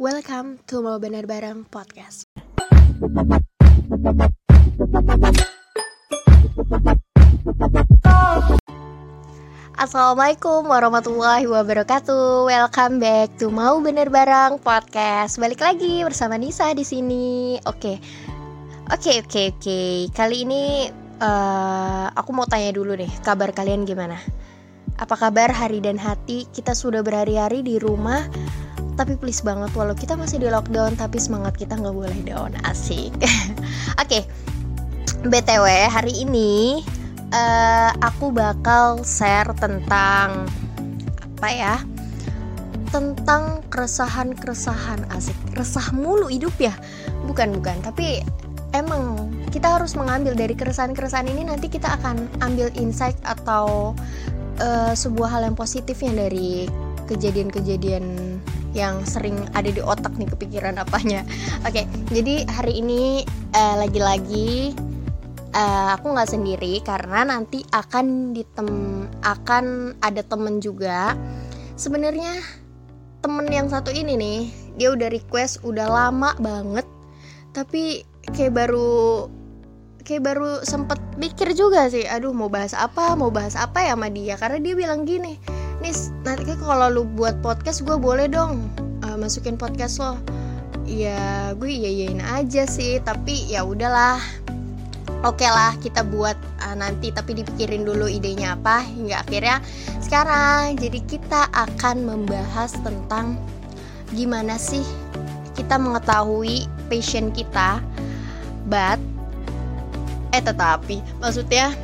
Welcome to Mau Bener Bareng Podcast. Assalamualaikum warahmatullahi wabarakatuh. Welcome back to Mau Bener Bareng Podcast. Balik lagi bersama Nisa di sini. Oke, oke, oke, oke. Kali ini uh, aku mau tanya dulu deh, kabar kalian gimana? Apa kabar hari dan hati? Kita sudah berhari-hari di rumah, tapi please banget walau kita masih di lockdown, tapi semangat kita nggak boleh down. Asik. oke, okay. btw hari ini uh, aku bakal share tentang apa ya tentang keresahan-keresahan asik resah mulu hidup ya bukan bukan tapi emang kita harus mengambil dari keresahan-keresahan ini nanti kita akan ambil insight atau uh, sebuah hal yang positifnya dari kejadian-kejadian yang sering ada di otak nih kepikiran apanya. Oke, okay, jadi hari ini uh, lagi-lagi uh, aku nggak sendiri karena nanti akan ditem akan ada temen juga sebenarnya temen yang satu ini nih dia udah request udah lama banget tapi kayak baru kayak baru sempet mikir juga sih aduh mau bahas apa mau bahas apa ya sama dia karena dia bilang gini nis nanti kalau lu buat podcast gue boleh dong uh, masukin podcast lo. Ya gue iya iyain aja sih tapi ya udahlah. Oke okay lah kita buat uh, nanti tapi dipikirin dulu idenya apa hingga akhirnya sekarang. Jadi kita akan membahas tentang gimana sih kita mengetahui passion kita but eh tetapi maksudnya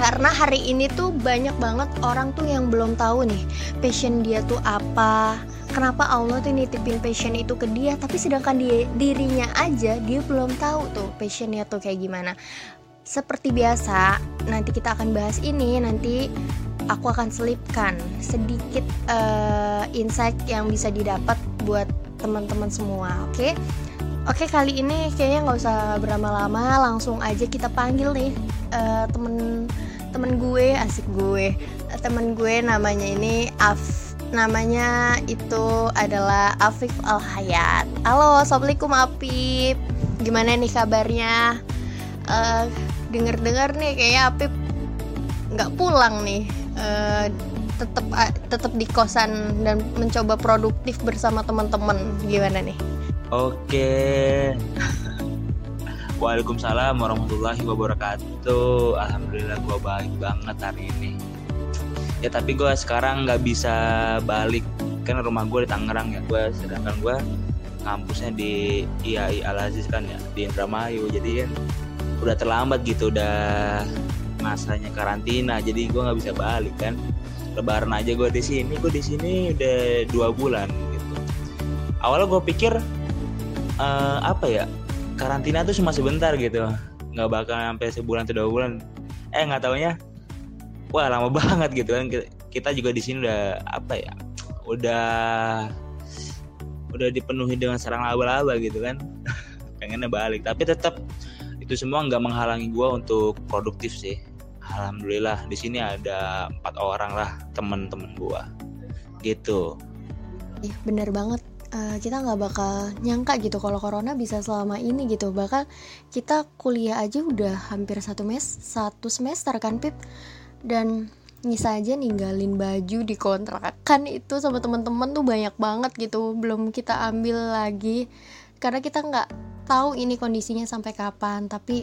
karena hari ini tuh banyak banget orang tuh yang belum tahu nih passion dia tuh apa kenapa Allah tuh nitipin passion itu ke dia tapi sedangkan dia dirinya aja dia belum tahu tuh passionnya tuh kayak gimana seperti biasa nanti kita akan bahas ini nanti aku akan selipkan sedikit uh, insight yang bisa didapat buat teman-teman semua oke okay? Oke kali ini kayaknya nggak usah berlama-lama langsung aja kita panggil nih uh, temen temen gue asik gue temen gue namanya ini Af namanya itu adalah Afif Al Hayat. Halo, assalamualaikum Afif. Gimana nih kabarnya? Uh, Dengar-dengar nih kayaknya Afif nggak pulang nih. Uh, tetap uh, tetap di kosan dan mencoba produktif bersama teman-teman. Gimana nih? Oke. Waalaikumsalam warahmatullahi wabarakatuh. Alhamdulillah gue baik banget hari ini. Ya tapi gue sekarang nggak bisa balik. Kan rumah gue di Tangerang ya gue sedangkan gue kampusnya di IAI Al Aziz kan ya di Indramayu. Jadi kan udah terlambat gitu udah masanya karantina. Jadi gue nggak bisa balik kan. Lebaran aja gue di sini gue di sini udah dua bulan gitu. Awalnya gue pikir uh, apa ya karantina tuh cuma sebentar gitu. Nggak bakal sampai sebulan atau dua bulan. Eh nggak taunya wah lama banget gitu kan. Kita juga di sini udah apa ya udah udah dipenuhi dengan sarang laba-laba gitu kan. Pengennya balik tapi tetap itu semua nggak menghalangi gue untuk produktif sih. Alhamdulillah di sini ada empat orang lah temen-temen gue gitu. Iya bener banget uh, kita nggak bakal nyangka gitu kalau corona bisa selama ini gitu. Bahkan kita kuliah aja udah hampir satu mes satu semester kan pip? Dan Nisa aja ninggalin baju di kontrakan itu sama temen-temen tuh banyak banget gitu belum kita ambil lagi. Karena kita nggak tahu ini kondisinya sampai kapan tapi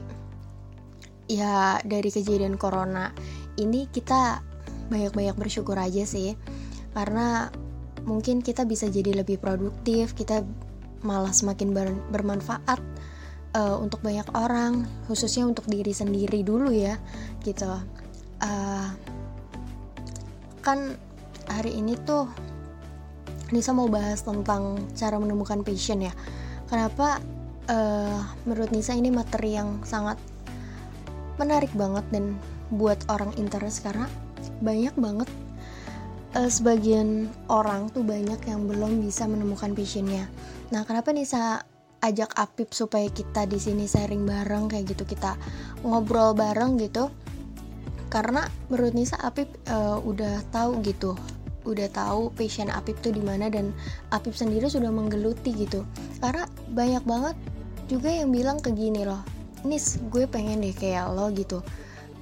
ya dari kejadian corona ini kita banyak-banyak bersyukur aja sih. Karena mungkin kita bisa jadi lebih produktif kita malah semakin ber bermanfaat uh, untuk banyak orang khususnya untuk diri sendiri dulu ya gitu uh, kan hari ini tuh Nisa mau bahas tentang cara menemukan passion ya. Kenapa uh, menurut Nisa ini materi yang sangat menarik banget dan buat orang interest karena banyak banget uh, sebagian orang tuh banyak yang belum bisa menemukan passionnya. Nah, kenapa Nisa ajak Apip supaya kita di sini sharing bareng kayak gitu kita ngobrol bareng gitu? Karena menurut Nisa Apip uh, udah tahu gitu udah tahu passion Apip tuh di mana dan Apip sendiri sudah menggeluti gitu. Karena banyak banget juga yang bilang ke gini loh Nis gue pengen deh kayak lo gitu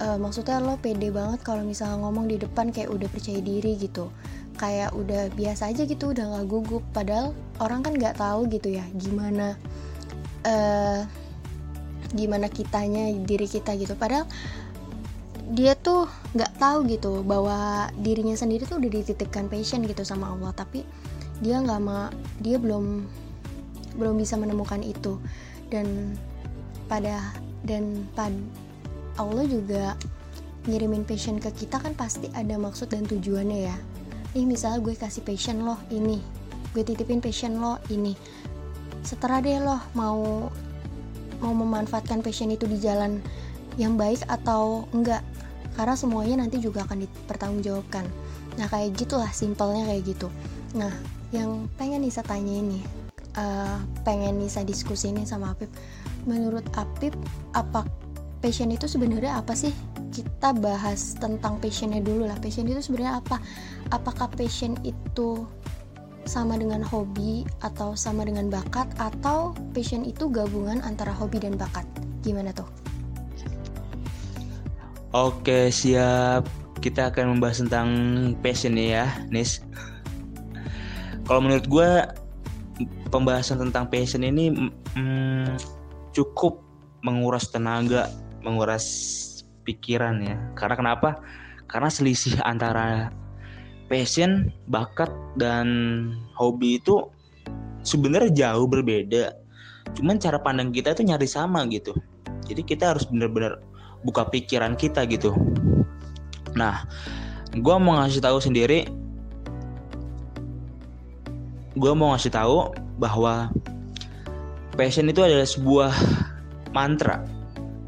uh, maksudnya lo pede banget kalau misalnya ngomong di depan kayak udah percaya diri gitu. Kayak udah biasa aja gitu udah nggak gugup. Padahal orang kan nggak tahu gitu ya gimana uh, gimana kitanya diri kita gitu. Padahal dia tuh nggak tahu gitu bahwa dirinya sendiri tuh udah dititipkan passion gitu sama Allah. Tapi dia nggak ma dia belum belum bisa menemukan itu. Dan pada dan pad Allah juga ngirimin passion ke kita kan pasti ada maksud dan tujuannya ya. Nih misalnya gue kasih passion loh ini. Gue titipin passion lo ini. Setelah deh loh mau mau memanfaatkan passion itu di jalan yang baik atau enggak. Karena semuanya nanti juga akan dipertanggungjawabkan. Nah kayak gitulah simpelnya kayak gitu. Nah yang pengen Nisa tanya ini uh, pengen Nisa diskusi ini sama Apip. Menurut Apip apa passion itu sebenarnya apa sih? Kita bahas tentang passionnya dulu lah. Passion itu sebenarnya apa? Apakah passion itu sama dengan hobi atau sama dengan bakat? Atau passion itu gabungan antara hobi dan bakat? Gimana tuh? Oke siap. Kita akan membahas tentang passion ya Nis. Kalau menurut gue pembahasan tentang passion ini mm, cukup menguras tenaga menguras pikiran ya. Karena kenapa? Karena selisih antara passion bakat dan hobi itu sebenarnya jauh berbeda. Cuman cara pandang kita itu nyari sama gitu. Jadi kita harus benar-benar buka pikiran kita gitu. Nah gue mau ngasih tahu sendiri gue mau ngasih tahu bahwa passion itu adalah sebuah mantra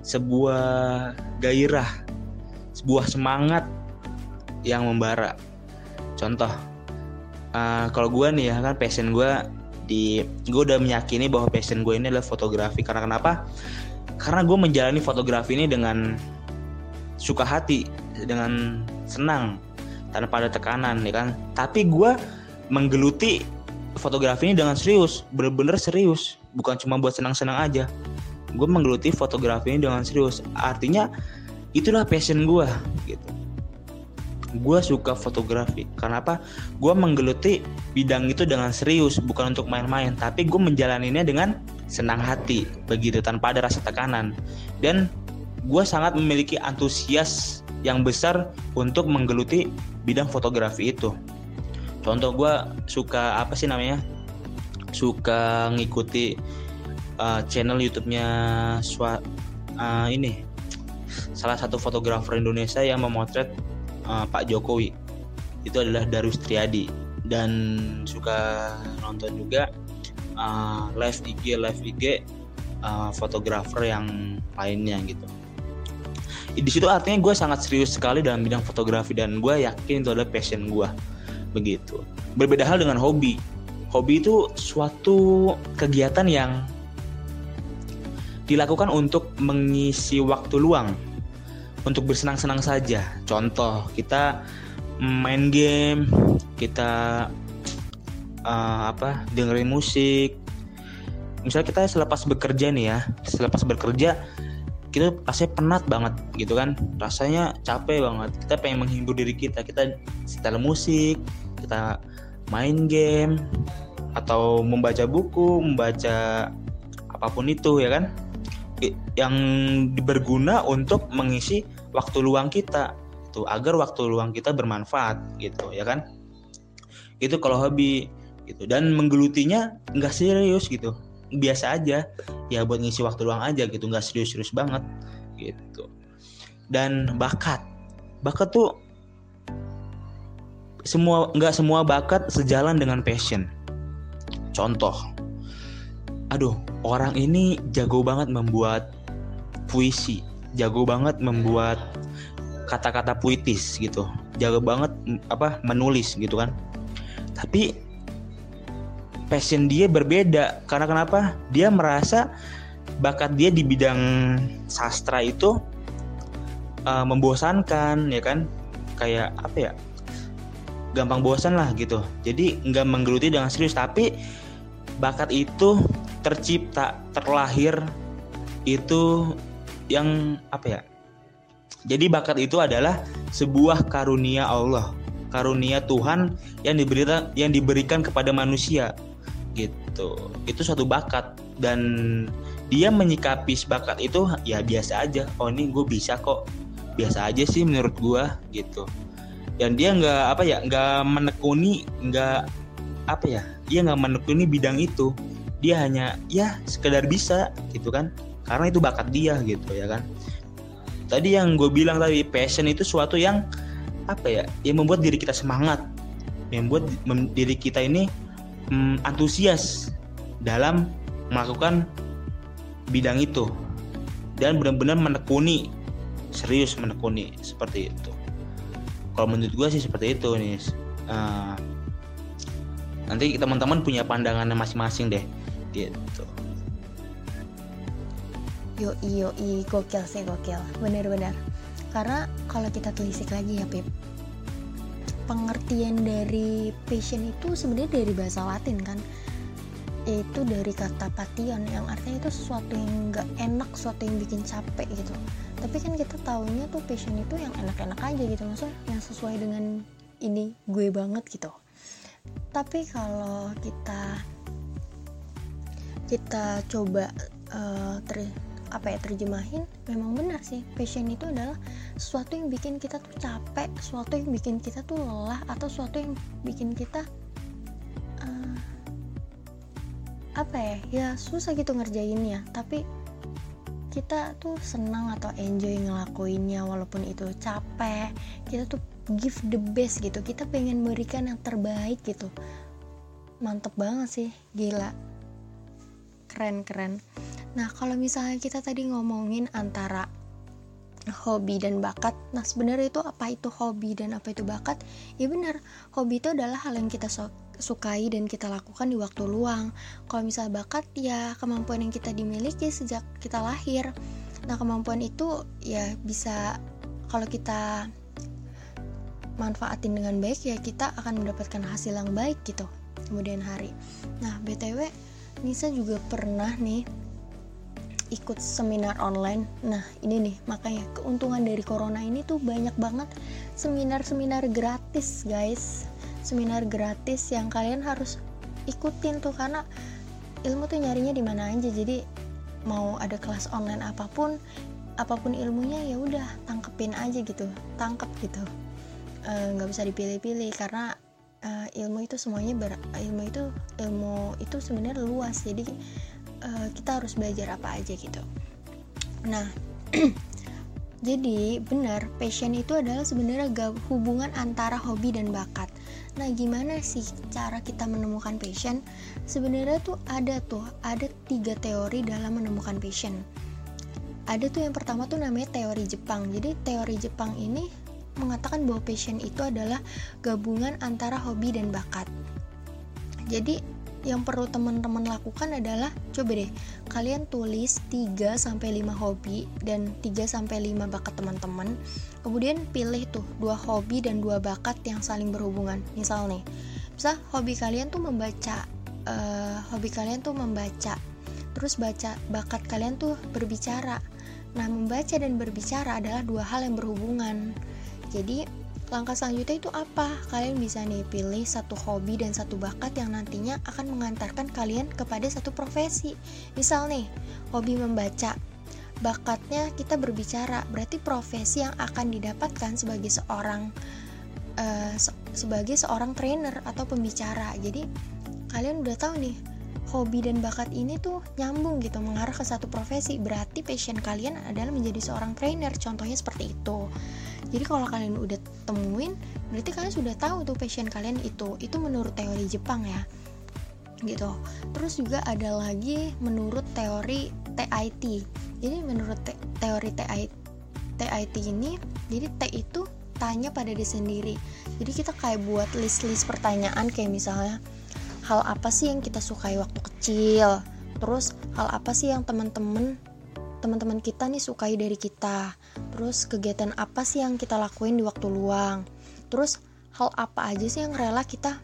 sebuah gairah sebuah semangat yang membara. Contoh uh, kalau gue nih ya kan passion gue di gue udah meyakini bahwa passion gue ini adalah fotografi. Karena kenapa? Karena gue menjalani fotografi ini dengan suka hati dengan senang tanpa ada tekanan ya kan? Tapi gue menggeluti fotografi ini dengan serius bener-bener serius. Bukan cuma buat senang-senang aja gue menggeluti fotografi ini dengan serius. Artinya itulah passion gue gitu. Gue suka fotografi. Karena apa? Gue menggeluti bidang itu dengan serius bukan untuk main-main. Tapi gue menjalaninya dengan senang hati begitu tanpa ada rasa tekanan. Dan gue sangat memiliki antusias yang besar untuk menggeluti bidang fotografi itu. Contoh gue suka apa sih namanya? Suka ngikuti uh, channel YouTube-nya uh, ini salah satu fotografer Indonesia yang memotret uh, Pak Jokowi. Itu adalah Darus Triadi. Dan suka nonton juga uh, live IG live IG uh, fotografer yang lainnya gitu. Di situ artinya gue sangat serius sekali dalam bidang fotografi dan gue yakin itu adalah passion gue begitu. Berbeda hal dengan hobi. Hobi itu suatu kegiatan yang dilakukan untuk mengisi waktu luang untuk bersenang-senang saja. Contoh kita main game kita uh, apa dengerin musik. Misalnya kita selepas bekerja nih ya selepas bekerja kita pasti penat banget gitu kan. Rasanya capek banget. Kita pengen menghibur diri kita. Kita setel musik kita main game atau membaca buku membaca apa pun itu ya kan yang berguna untuk mengisi waktu luang kita itu agar waktu luang kita bermanfaat gitu ya kan? Itu kalau hobi gitu. Dan menggelutinya nggak serius gitu. Biasa aja ya buat ngisi waktu luang aja gitu. Nggak serius-serius banget gitu. Dan bakat. Bakat tuh semua nggak semua bakat sejalan dengan passion. Contoh. Aduh orang ini jago banget membuat puisi jago banget membuat kata-kata puitis gitu. Jago banget apa menulis gitu kan. Tapi passion dia berbeda karena kenapa? Dia merasa bakat dia di bidang sastra itu uh, membosankan ya kan? Kayak apa ya? Gampang bosan lah gitu. Jadi nggak menggeluti dengan serius. Tapi bakat itu tercipta terlahir itu yang apa ya? Jadi bakat itu adalah sebuah karunia Allah karunia Tuhan yang diberikan yang diberikan kepada manusia gitu. Itu suatu bakat dan dia menyikapi bakat itu ya biasa aja. Oh ini gue bisa kok. Biasa aja sih menurut gue gitu. Dan dia nggak apa ya nggak menekuni nggak apa ya dia nggak menekuni bidang itu dia hanya ya sekedar bisa gitu kan. Karena itu bakat dia gitu ya kan. Tadi yang gue bilang tadi passion itu suatu yang apa ya yang membuat diri kita semangat. Yang membuat diri kita ini hmm, antusias dalam melakukan bidang itu. Dan benar-benar menekuni serius menekuni seperti itu. Kalau menurut gue sih seperti itu nih uh, nanti teman-teman punya pandangannya masing-masing deh gitu yo iyo i gokil sih gokil. Bener-bener. Karena kalau kita telisik lagi ya Pip pengertian dari passion itu sebenarnya dari bahasa Latin kan? Yaitu dari kata pation yang artinya itu sesuatu yang nggak enak sesuatu yang bikin capek gitu. Tapi kan kita tahunya tuh passion itu yang enak-enak aja gitu. Maksudnya yang sesuai dengan ini gue banget gitu. Tapi kalau kita kita coba uh, ter apa ya terjemahin memang benar sih passion itu adalah sesuatu yang bikin kita tuh capek sesuatu yang bikin kita tuh lelah atau sesuatu yang bikin kita uh, apa ya ya susah gitu ngerjainnya. Tapi kita tuh senang atau enjoy ngelakuinnya walaupun itu capek kita tuh give the best gitu. Kita pengen memberikan yang terbaik gitu. Mantep banget sih gila keren keren nah kalau misalnya kita tadi ngomongin antara hobi dan bakat. Nah, sebenarnya itu apa itu hobi dan apa itu bakat? Ya benar, hobi itu adalah hal yang kita sukai dan kita lakukan di waktu luang. Kalau misal bakat ya kemampuan yang kita dimiliki sejak kita lahir. Nah, kemampuan itu ya bisa kalau kita manfaatin dengan baik ya kita akan mendapatkan hasil yang baik gitu kemudian hari. Nah, BTW Nisa juga pernah nih ikut seminar online. Nah, ini nih, makanya keuntungan dari corona ini tuh banyak banget. Seminar-seminar gratis, guys. Seminar gratis yang kalian harus ikutin tuh karena ilmu tuh nyarinya di mana aja. Jadi mau ada kelas online apa pun apa pun ilmunya ya udah tangkepin aja gitu. Tangkep gitu. Eh, nggak e, bisa dipilih-pilih karena e, ilmu itu semuanya ber, ilmu itu ilmu itu sebenarnya luas jadi e, kita harus belajar apa aja gitu nah jadi benar passion itu adalah sebenarnya hubungan antara hobi dan bakat Nah, gimana sih cara kita menemukan passion? Sebenarnya tuh ada tuh, ada tiga teori dalam menemukan passion. Ada tuh yang pertama tuh namanya teori Jepang. Jadi teori Jepang ini mengatakan bahwa passion itu adalah gabungan antara hobi dan bakat. Jadi yang perlu teman-teman lakukan adalah coba deh kalian tulis 3 sampai 5 hobi dan 3 sampai 5 bakat teman-teman. Kemudian pilih tuh dua hobi dan dua bakat yang saling berhubungan. Misal nih, bisa hobi kalian tuh membaca uh, hobi kalian tuh membaca. Terus baca bakat kalian tuh berbicara. Nah, membaca dan berbicara adalah dua hal yang berhubungan. Jadi, Langkah selanjutnya itu apa? Kalian bisa nih pilih satu hobi dan satu bakat yang nantinya akan mengantarkan kalian kepada satu profesi. Misal nih, hobi membaca. Bakatnya kita berbicara, berarti profesi yang akan didapatkan sebagai seorang uh, se sebagai seorang trainer atau pembicara. Jadi kalian udah tahu nih, hobi dan bakat ini tuh nyambung gitu mengarah ke satu profesi. Berarti passion kalian adalah menjadi seorang trainer. Contohnya seperti itu jadi kalau kalian udah temuin berarti kalian sudah tahu tuh passion kalian itu. Itu menurut teori Jepang ya. Gitu. Terus juga ada lagi menurut teori TIT jadi menurut te teori TIT TIT ini jadi T itu tanya pada diri sendiri. Jadi kita kayak buat list-list pertanyaan kayak misalnya hal apa sih yang kita sukai waktu kecil? Terus hal apa sih yang teman-teman teman-teman kita nih sukai dari kita. Terus kegiatan apa sih yang kita lakuin di waktu luang? Terus hal apa aja sih yang rela kita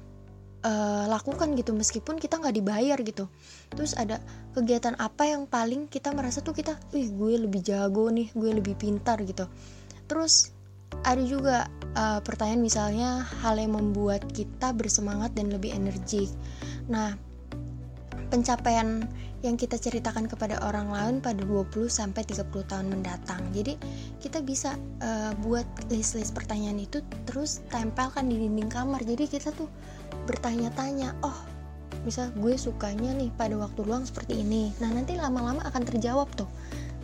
uh, lakukan gitu meskipun kita nggak dibayar gitu. Terus ada kegiatan apa yang paling kita merasa tuh kita ih gue lebih jago nih gue lebih pintar gitu. Terus ada juga uh, pertanyaan misalnya hal yang membuat kita bersemangat dan lebih energik. Nah pencapaian yang kita ceritakan kepada orang lain pada 20 sampai 30 tahun mendatang. Jadi kita bisa uh, buat list-list pertanyaan itu terus tempelkan di dinding kamar. Jadi kita tuh bertanya-tanya, "Oh, misal gue sukanya nih pada waktu luang seperti ini." Nah, nanti lama-lama akan terjawab tuh.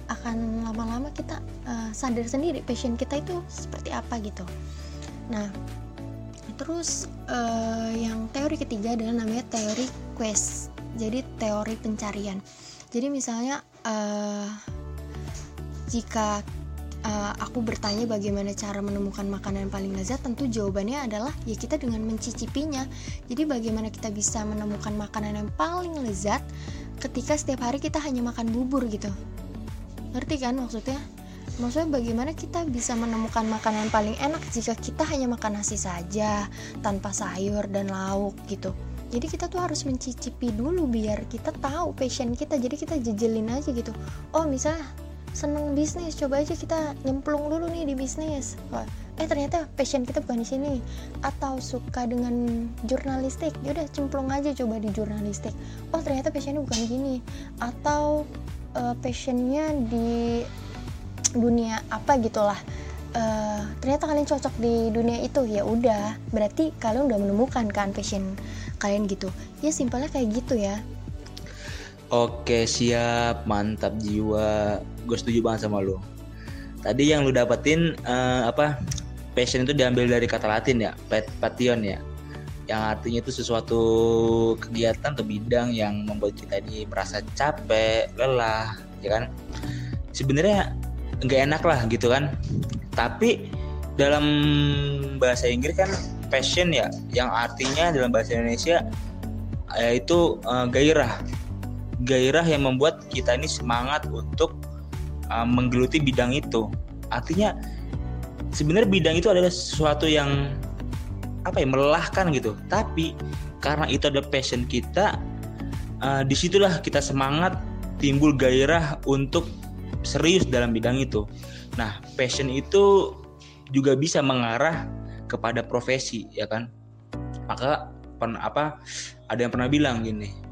Akan lama-lama kita uh, sadar sendiri passion kita itu seperti apa gitu. Nah, terus uh, yang teori ketiga adalah namanya teori quest jadi teori pencarian. Jadi misalnya uh, jika uh, aku bertanya bagaimana cara menemukan makanan yang paling lezat tentu jawabannya adalah ya kita dengan mencicipinya. Jadi bagaimana kita bisa menemukan makanan yang paling lezat ketika setiap hari kita hanya makan bubur gitu. Ngerti kan maksudnya? Maksudnya bagaimana kita bisa menemukan makanan paling enak jika kita hanya makan nasi saja tanpa sayur dan lauk gitu jadi kita tuh harus mencicipi dulu biar kita tahu passion kita. Jadi kita jejelin aja gitu. Oh misalnya seneng bisnis coba aja kita nyemplung dulu nih di bisnis. Wah, eh ternyata passion kita bukan di sini. Atau suka dengan jurnalistik. Yaudah cemplung aja coba di jurnalistik. Oh ternyata passionnya bukan gini. Atau uh, passionnya di dunia apa gitulah. Uh, ternyata kalian cocok di dunia itu. Ya udah berarti kalian udah menemukan kan passion kalian gitu. Ya simpelnya kayak gitu ya. Oke siap. Mantap jiwa. Gue setuju banget sama lo tadi yang lu dapetin uh, apa passion itu diambil dari kata Latin ya passion ya. Yang artinya itu sesuatu kegiatan atau bidang yang membuat kita ini merasa capek, lelah, ya kan? Sebenarnya nggak enak lah gitu kan. Tapi dalam bahasa Inggris kan passion ya yang artinya dalam bahasa Indonesia yaitu uh, gairah. Gairah yang membuat kita ini semangat untuk uh, menggeluti bidang itu. Artinya sebenarnya bidang itu adalah sesuatu yang apa ya melelahkan gitu. Tapi karena itu ada passion kita uh, di situlah kita semangat timbul gairah untuk serius dalam bidang itu. Nah passion itu juga bisa mengarah kepada profesi ya kan? Maka pen, apa ada yang pernah bilang gini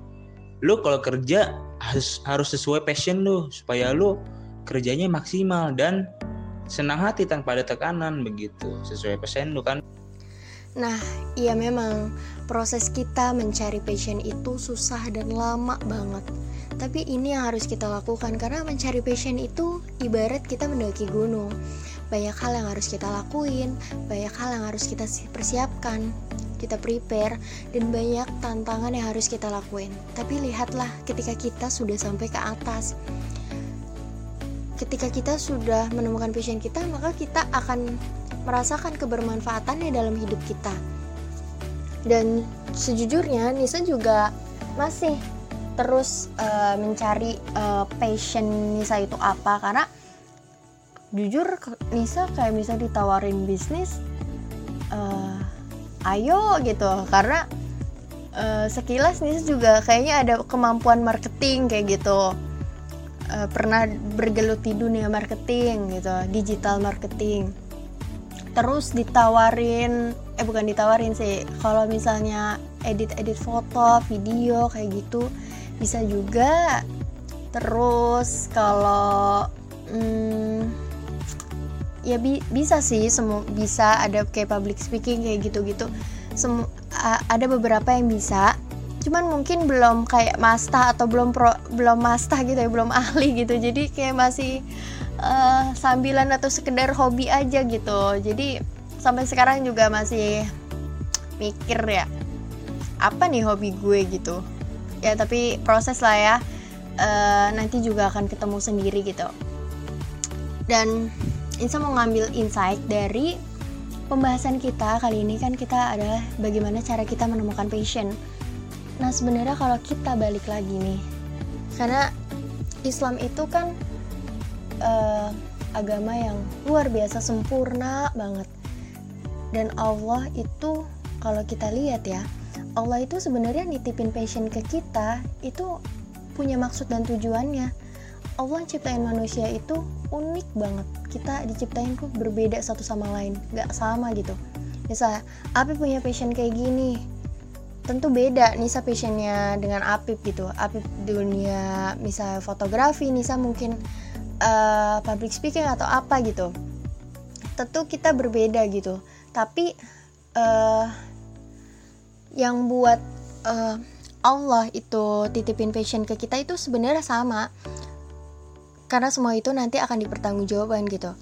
lu kalau kerja harus harus sesuai passion lu supaya lu kerjanya maksimal dan senang hati tanpa ada tekanan begitu. Sesuai passion lu kan? Nah, iya memang proses kita mencari passion itu susah dan lama banget. Tapi ini yang harus kita lakukan karena mencari passion itu ibarat kita mendaki gunung banyak hal yang harus kita lakuin, banyak hal yang harus kita persiapkan, kita prepare, dan banyak tantangan yang harus kita lakuin. Tapi lihatlah ketika kita sudah sampai ke atas, ketika kita sudah menemukan passion kita, maka kita akan merasakan kebermanfaatannya dalam hidup kita. Dan sejujurnya, Nisa juga masih terus uh, mencari uh, passion Nisa itu apa karena jujur Nisa kayak bisa ditawarin bisnis uh, ayo gitu. Karena uh, sekilas Nisa juga kayaknya ada kemampuan marketing kayak gitu. Uh, pernah bergelut di dunia marketing gitu digital marketing. Terus ditawarin eh bukan ditawarin sih kalau misalnya edit edit foto video kayak gitu bisa juga. Terus kalau hmm, ya bi bisa sih semua bisa ada kayak public speaking kayak gitu-gitu. Semu ada beberapa yang bisa. Cuman mungkin belum kayak masta atau belum pro belum masta gitu ya belum ahli gitu. Jadi kayak masih uh, sambilan atau sekedar hobi aja gitu. Jadi sampai sekarang juga masih mikir ya apa nih hobi gue gitu. Ya tapi proses lah ya. Uh, nanti juga akan ketemu sendiri gitu. Dan Insa mau ngambil insight dari pembahasan kita kali ini kan kita adalah bagaimana cara kita menemukan passion. Nah sebenarnya kalau kita balik lagi nih, karena Islam itu kan uh, agama yang luar biasa sempurna banget. dan Allah itu kalau kita lihat ya Allah itu sebenarnya nitipin passion ke kita itu punya maksud dan tujuannya Allah ciptain manusia itu unik banget. Kita diciptain tuh berbeda satu sama lain nggak sama gitu. Misal Apip punya passion kayak gini tentu beda Nisa passionnya dengan Apip gitu. Apip dunia misal fotografi Nisa mungkin uh, public speaking atau apa gitu. Tentu kita berbeda gitu. Tapi uh, yang buat uh, Allah itu titipin passion ke kita itu sebenarnya sama karena semua itu nanti akan dipertanggungjawabkan gitu.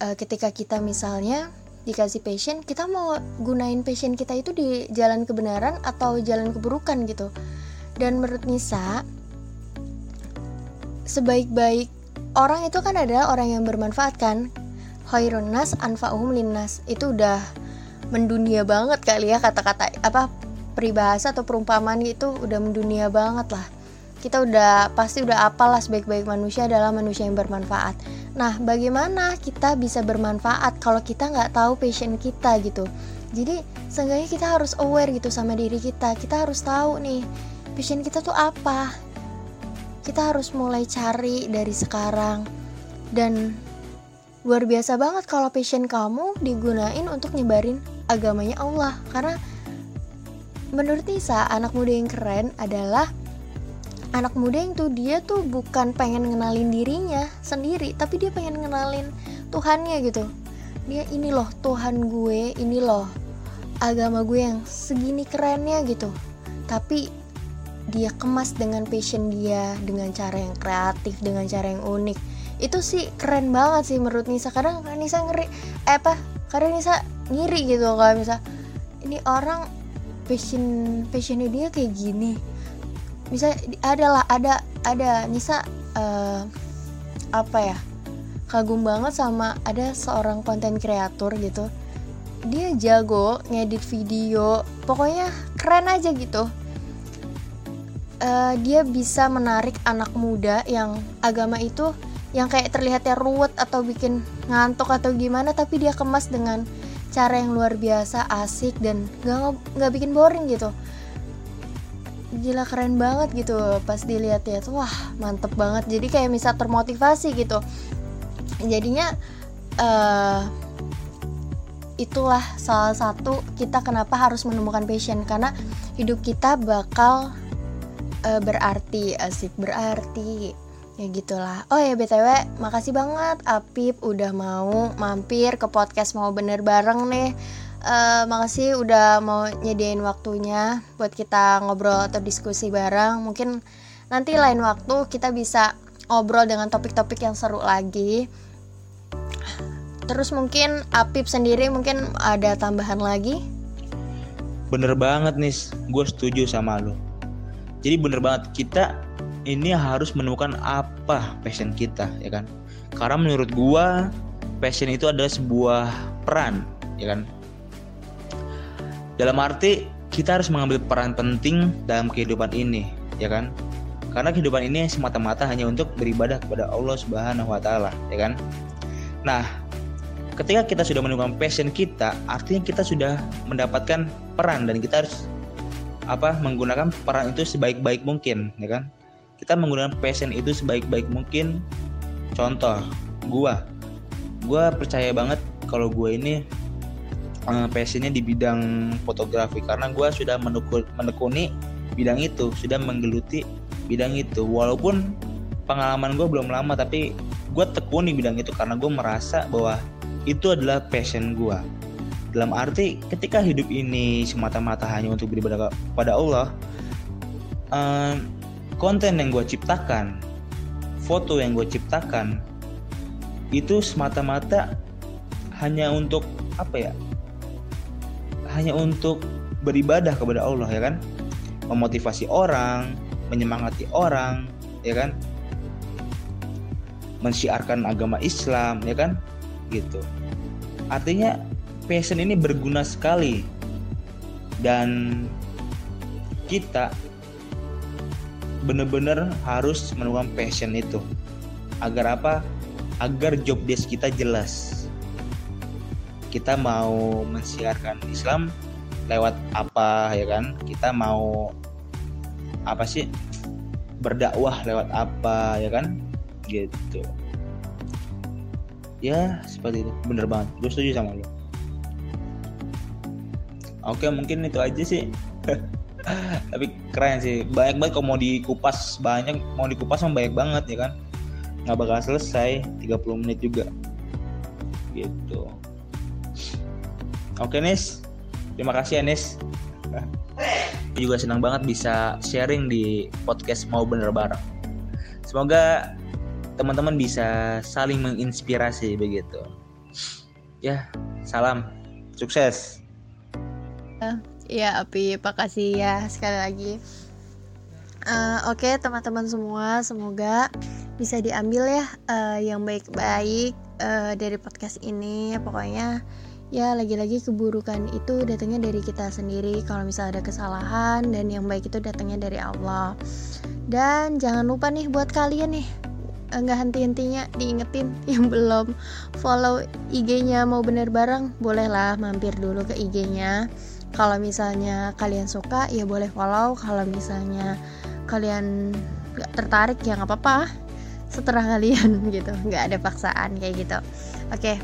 Uh, ketika kita misalnya dikasih passion kita mau gunain passion kita itu di jalan kebenaran atau jalan keburukan gitu. Dan menurut Nisa sebaik-baik orang itu kan adalah orang yang bermanfaat kan? Khairun nas anfa'uhum linnas itu udah mendunia banget kali ya kata-kata apa peribahasa atau perumpamaan itu udah mendunia banget lah kita udah pasti udah apalah sebaik-baik manusia adalah manusia yang bermanfaat. Nah bagaimana kita bisa bermanfaat kalau kita nggak tahu passion kita gitu? Jadi seenggaknya kita harus aware gitu sama diri kita. Kita harus tahu nih passion kita tuh apa? Kita harus mulai cari dari sekarang. Dan luar biasa banget kalau passion kamu digunain untuk nyebarin agamanya Allah. Karena menurut Nisa anak muda yang keren adalah anak muda tuh dia tuh bukan pengen ngenalin dirinya sendiri tapi dia pengen ngenalin Tuhannya gitu. Dia ini loh Tuhan gue ini loh agama gue yang segini kerennya gitu. Tapi dia kemas dengan passion dia dengan cara yang kreatif dengan cara yang unik. Itu sih keren banget sih menurut Nisa. Kadang Nisa ngeri eh apa? Kadang Nisa ngiri gitu kalau misal ini orang passion passionnya dia kayak gini bisa adalah ada ada Nisa uh, apa ya kagum banget sama ada seorang konten kreator gitu. Dia jago ngedit video pokoknya keren aja gitu. Uh, dia bisa menarik anak muda yang agama itu yang kayak terlihatnya ruwet atau bikin ngantuk atau gimana tapi dia kemas dengan cara yang luar biasa asik dan gak nggak bikin boring gitu gila keren banget gitu pas dilihat ya tuh. Wah mantep banget. Jadi kayak bisa termotivasi gitu. Jadinya uh, itulah salah satu kita kenapa harus menemukan passion. Karena hidup kita bakal uh, berarti asik berarti ya gitulah. Oh ya btw makasih banget Apip udah mau mampir ke podcast mau bener bareng nih uh, makasih udah mau nyediain waktunya buat kita ngobrol atau diskusi bareng. Mungkin nanti lain waktu kita bisa ngobrol dengan topik-topik yang seru lagi. Terus mungkin Apip sendiri mungkin ada tambahan lagi? Bener banget nih gue setuju sama lo jadi bener banget kita ini harus menemukan apa passion kita ya kan? Karena menurut gua passion itu adalah sebuah peran ya kan dalam arti kita harus mengambil peran penting dalam kehidupan ini ya kan? Karena kehidupan ini semata-mata hanya untuk beribadah kepada Allah Subhanahu wa taala ya kan? Nah ketika kita sudah menemukan passion kita artinya kita sudah mendapatkan peran dan kita harus apa menggunakan peran itu sebaik-baik mungkin ya kan? Kita menggunakan passion itu sebaik-baik mungkin. Contoh gua. Gua percaya banget kalau gua ini uh, passionnya di bidang fotografi. Karena gua sudah menekuni bidang itu sudah menggeluti bidang itu. Walaupun pengalaman gue belum lama tapi gue tekuni bidang itu karena gue merasa bahwa itu adalah passion gue dalam arti ketika hidup ini semata-mata hanya untuk beribadah kepada Allah um, konten yang gue ciptakan foto yang gue ciptakan itu semata-mata hanya untuk apa ya hanya untuk beribadah kepada Allah ya kan? Memotivasi orang menyemangati orang ya kan? Mensiarkan agama Islam ya kan? Gitu. Artinya passion ini berguna sekali. Dan kita benar-benar harus menemukan passion itu. Agar apa? Agar job desk kita jelas kita mau mensiarkan Islam lewat apa ya kan? Kita mau apa sih? Berdakwah lewat apa ya kan? Gitu. Ya seperti itu. Bener banget. Gue setuju sama lo oke mungkin itu aja sih. Tapi keren sih. Banyak banget kalau mau dikupas banyak mau dikupas mah banyak banget ya kan? Nggak bakal selesai. 30 menit juga. Gitu oke Nis terima kasih ya Nis juga senang banget bisa sharing di podcast mau bener bareng semoga teman-teman bisa saling menginspirasi begitu. Ya, salam sukses. Ya, Api, makasih ya sekali lagi. Uh, Oke, okay, teman-teman semua, semoga bisa diambil ya uh, yang baik-baik uh, dari podcast ini. Pokoknya ya lagi-lagi keburukan itu datangnya dari kita sendiri. Kalau misalnya ada kesalahan dan yang baik itu datangnya dari Allah. Dan jangan lupa nih buat kalian nih nggak henti-hentinya diingetin yang belum follow IG-nya mau bener bareng bolehlah mampir dulu ke IG-nya kalau misalnya kalian suka ya boleh follow kalau misalnya kalian nggak tertarik ya nggak apa-apa setelah kalian gitu nggak ada paksaan kayak gitu oke okay.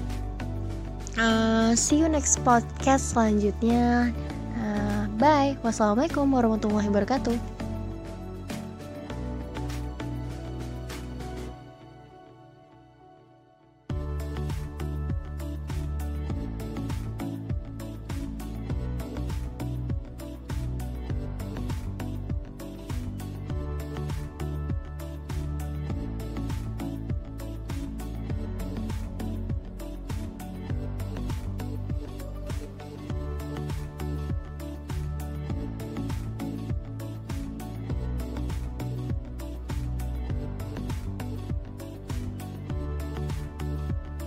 Uh, see you next podcast selanjutnya. Uh, bye. Wassalamualaikum warahmatullahi wabarakatuh